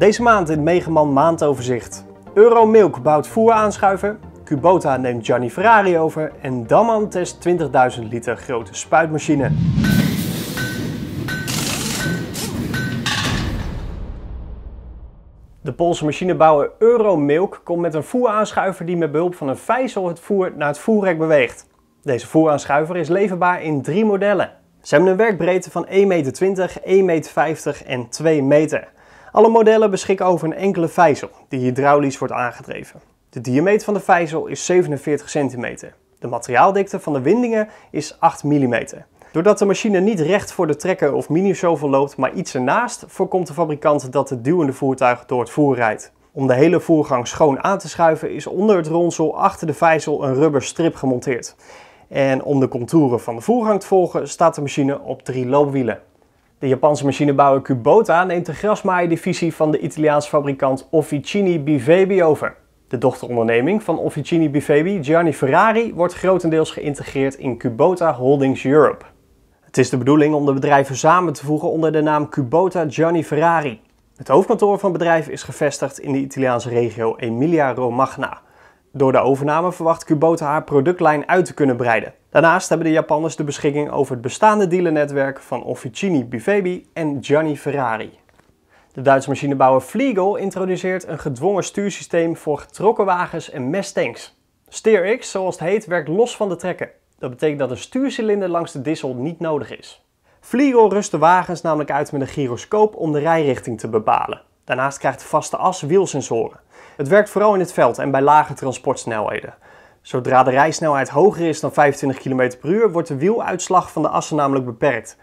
Deze maand in Megaman maandoverzicht. Euromilk bouwt voeraanschuiver, Kubota neemt Gianni Ferrari over en Damman test 20.000 liter grote spuitmachine. De Poolse machinebouwer Euromilk komt met een voeraanschuiver die met behulp van een vijzel het voer naar het voerrek beweegt. Deze voeraanschuiver is leverbaar in drie modellen. Ze hebben een werkbreedte van 1,20 meter, 1,50 meter en 2 meter. Alle modellen beschikken over een enkele vijzel die hydraulisch wordt aangedreven. De diameter van de vijzel is 47 centimeter. De materiaaldikte van de windingen is 8 mm. Doordat de machine niet recht voor de trekker of mini-shovel loopt, maar iets ernaast, voorkomt de fabrikant dat het duwende voertuig door het voer rijdt. Om de hele voergang schoon aan te schuiven is onder het ronsel achter de vijzel een rubber strip gemonteerd. En om de contouren van de voergang te volgen staat de machine op drie loopwielen. De Japanse machinebouwer Kubota neemt de grasmaaidivisie van de Italiaanse fabrikant Officini Bivebi over. De dochteronderneming van Officini Bivebi, Gianni Ferrari, wordt grotendeels geïntegreerd in Kubota Holdings Europe. Het is de bedoeling om de bedrijven samen te voegen onder de naam Kubota Gianni Ferrari. Het hoofdkantoor van het bedrijf is gevestigd in de Italiaanse regio Emilia-Romagna. Door de overname verwacht Kubota haar productlijn uit te kunnen breiden. Daarnaast hebben de Japanners de beschikking over het bestaande dealernetwerk van Officini Bivebi en Gianni Ferrari. De Duitse machinebouwer Fliegel introduceert een gedwongen stuursysteem voor getrokken wagens en messtanks. SteerX, zoals het heet, werkt los van de trekker. Dat betekent dat een stuurcilinder langs de dissel niet nodig is. Fliegel rust de wagens namelijk uit met een gyroscoop om de rijrichting te bepalen. Daarnaast krijgt de vaste as wielsensoren. Het werkt vooral in het veld en bij lage transportsnelheden. Zodra de rijsnelheid hoger is dan 25 km per uur, wordt de wieluitslag van de assen namelijk beperkt.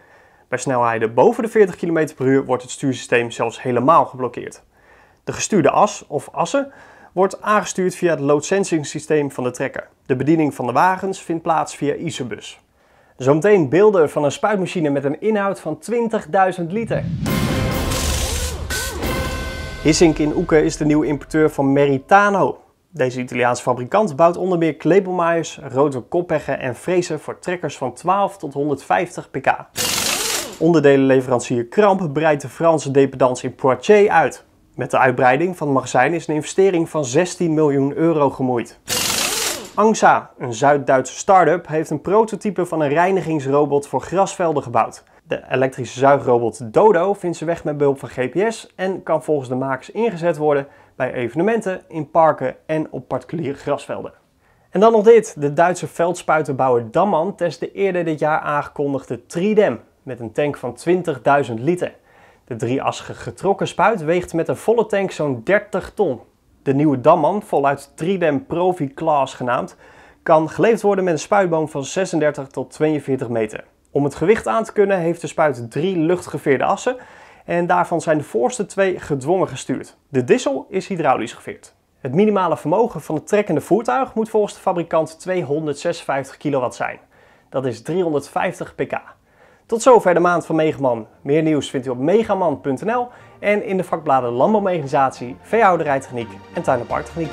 Bij snelheden boven de 40 km per uur wordt het stuursysteem zelfs helemaal geblokkeerd. De gestuurde as, of assen, wordt aangestuurd via het load systeem van de trekker. De bediening van de wagens vindt plaats via Isobus. Zometeen beelden van een spuitmachine met een inhoud van 20.000 liter. Hissink in Oeken is de nieuwe importeur van Meritano. Deze Italiaanse fabrikant bouwt onder meer klepelmaaiers, rode koppeggen en frezen voor trekkers van 12 tot 150 pk. Onderdelenleverancier Kramp breidt de Franse dependance in Poitiers uit. Met de uitbreiding van het magazijn is een investering van 16 miljoen euro gemoeid. Angsa, een Zuid-Duitse start-up, heeft een prototype van een reinigingsrobot voor grasvelden gebouwd. De elektrische zuigrobot Dodo vindt zijn weg met behulp van GPS en kan volgens de makers ingezet worden bij evenementen, in parken en op particuliere grasvelden. En dan nog dit. De Duitse veldspuitenbouwer Damman test de eerder dit jaar aangekondigde Tridem met een tank van 20.000 liter. De drieassige getrokken spuit weegt met een volle tank zo'n 30 ton. De nieuwe Damman, voluit Tridem Profi Class genaamd, kan geleverd worden met een spuitboom van 36 tot 42 meter. Om het gewicht aan te kunnen heeft de spuit drie luchtgeveerde assen en daarvan zijn de voorste twee gedwongen gestuurd. De dissel is hydraulisch geveerd. Het minimale vermogen van het trekkende voertuig moet volgens de fabrikant 256 kW zijn. Dat is 350 pk. Tot zover de maand van Megaman. Meer nieuws vindt u op megaman.nl en in de vakbladen Landbouwmechanisatie, Veehouderijtechniek en Tuin- en Parktechniek.